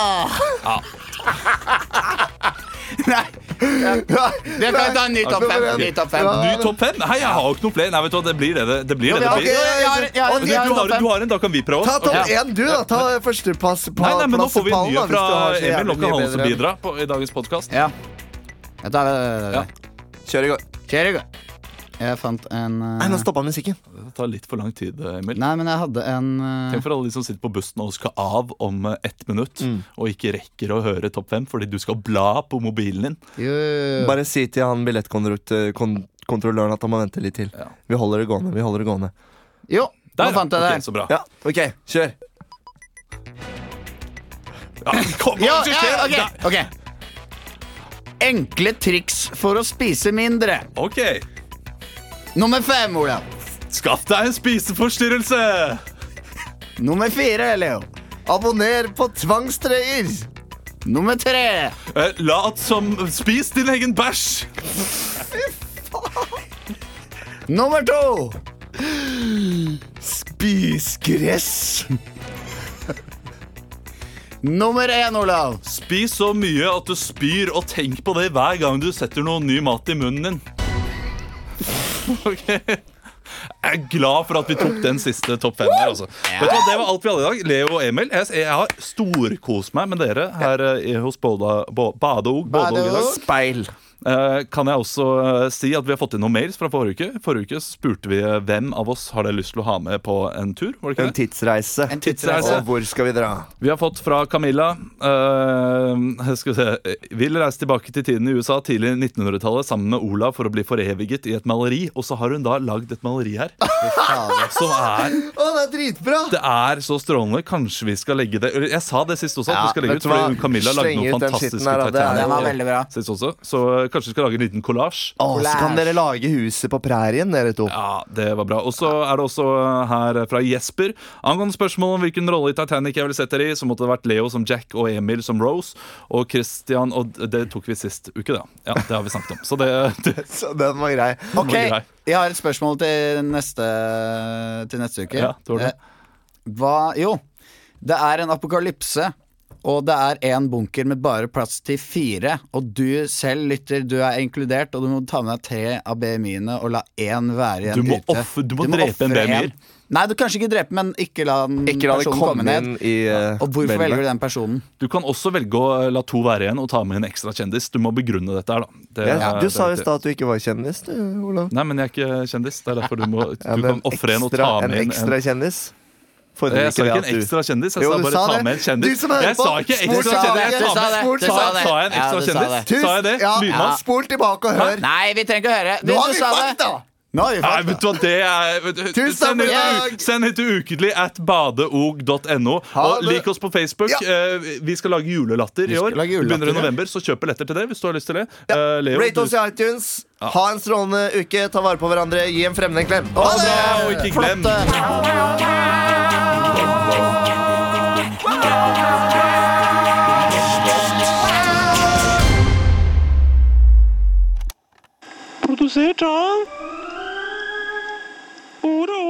C: (laughs) (laughs)
B: Nei. Det kan ta ny topp fem. Ny topp fem.
A: Ny topp fem? Nei, jeg har jo ikke noe flere. Nei, vet du hva, det blir det. det, det, blir det, det blir. Du, har, du har en, da kan vi prøve.
C: Ta topp én, du, da. Ta førsteplass på
A: Nei, nei, men nå får vi en ny
C: plass i pallen,
A: fra Emil. Nå kan han også bidra på, i dagens podkast.
B: Ja. Jeg tar
A: Ja.
C: Kjør i gang.
B: Kjør i gang. Jeg fant en uh,
C: Nei, nå stoppa musikken.
A: Det tar litt for lang tid, Emil.
B: Nei, men jeg hadde en uh,
A: Tenk for alle de som sitter på bussen og skal av om eh, ett minutt, og ikke rekker å høre topp fem fordi du skal bla på mobilen din.
B: jo,
C: Bare si til han billettkontrolløren at han må vente litt til.
A: Ja.
C: Vi holder det gående. vi holder det gående
B: jo,
A: Der,
B: nå fant jeg
A: ok,
B: det.
A: Så bra.
C: Ja, ok, kjør.
A: Ja, kom,
B: Ja,
A: kom,
B: ja, ok, ok Enkle triks for å spise mindre.
A: ok.
B: Nummer fem, Ola.
A: Skaff deg en spiseforstyrrelse!
B: Nummer fire, Leo.
C: Abonner på tvangstrøyer.
B: Nummer tre.
A: Eh, lat som Spis din egen bæsj!
B: Nummer to.
C: Spis gress.
B: Nummer én, Olav.
A: Spis så mye at du spyr, og tenk på det hver gang du setter noe ny mat i munnen din. (laughs) Ok Jeg er glad for at vi tok den siste topp fem her. Altså. Vet du hva, Det var alt vi hadde i dag. Leo og Emil, jeg, jeg har storkost meg med dere her eh, hos Boda, Bo, Badeog. Badeog i dag.
C: Speil.
A: Eh, kan jeg også eh, si at vi har fått inn noen mails fra forrige uke. Forrige uke spurte vi eh, hvem av oss har dere lyst til å ha med på en tur. var det
C: En tidsreise.
B: En tidsreise.
C: Og hvor skal vi dra?
A: Vi har fått fra Camilla. Uh, skal vi se Vil reise tilbake til tiden i USA tidlig 1900-tallet sammen med Olav for å bli foreviget i et maleri. Og så har hun da lagd et maleri her som er
C: Å, det er dritbra!
A: Det er så strålende. Kanskje vi skal legge det Jeg sa det sist også. At
C: Ja,
A: vi skal legge ut? Fordi Camilla lagde noe fantastisk
C: her, det, Det er-
B: var veldig bra.
A: sist også. Så eh, kanskje vi skal lage en liten kollasj.
C: Oh, så kan dere lage huset på prærien, dere to.
A: Ja, det var bra. Og så er det også her fra Jesper. Angående spørsmål om hvilken rolle i Titanic jeg ville sett dere i, så måtte det vært Leo som Jack og Emil som Rose. Og Christian Og det tok vi sist uke, da. Ja, det har vi snakket om. Så det, det (laughs)
C: Så den var grei.
B: Ok,
A: var grei.
B: jeg har et spørsmål til neste, til neste uke.
A: Ja, det var det.
B: Eh, Hva Jo, det er en apokalypse. Og det er én bunker med bare plass til fire. Og du selv, lytter, du er inkludert, og du må ta med deg tre av BMI-ene og la én være igjen
A: Du må
B: ute.
A: offe- du må drepe en BMI-er.
B: en. Nei, du kanskje ikke drepe, men ikke la den
C: Ikke la
B: personen
C: komme
B: komme ned.
C: i uh,
B: Og hvorfor velger du den personen?
A: Du kan også velge å la to være igjen og ta med en ekstra kjendis. Du må begrunne dette her, da. Det,
C: ja,
A: er-
C: Du
A: det
C: sa i stad at du ikke var kjendis, du, Olav.
A: Nei, men jeg er ikke kjendis. Det er derfor du må Du
C: Ja,
A: kan ofre en og ta
C: en
A: med en,
C: ekstra kjendis?
A: Jeg sa ikke en ekstra kjendis, jeg
C: Jo,
A: sa bare
C: sa
A: ta med en kjendis. Jeg sa ikke ekstra kjendis. Jeg sa med- jeg en ekstra kjendis? Sa jeg det?
C: Ja,
A: Lydmann?
C: Spol tilbake og hør.
B: Nei, vi trenger ikke å høre. Du,
C: Nå har vi
B: sa
C: fakta!
A: Nei, vet du hva det er
C: Tusen takk
A: send hit til ukentlig at badeog.no. Og lik oss på Facebook. Ja. Vi skal lage julelatter i år.
B: Julelatter,
A: Vi begynner i
B: ja.
A: november, så kjøp billetter til det hvis du har lyst til det. Eh, Leo,
C: Rate oss i iTunes. Ha en strålende uke. Ta vare på hverandre. Gi en fremmed en klem.
A: ha det og ikke glem
C: Flotte. Produzir, von Udo.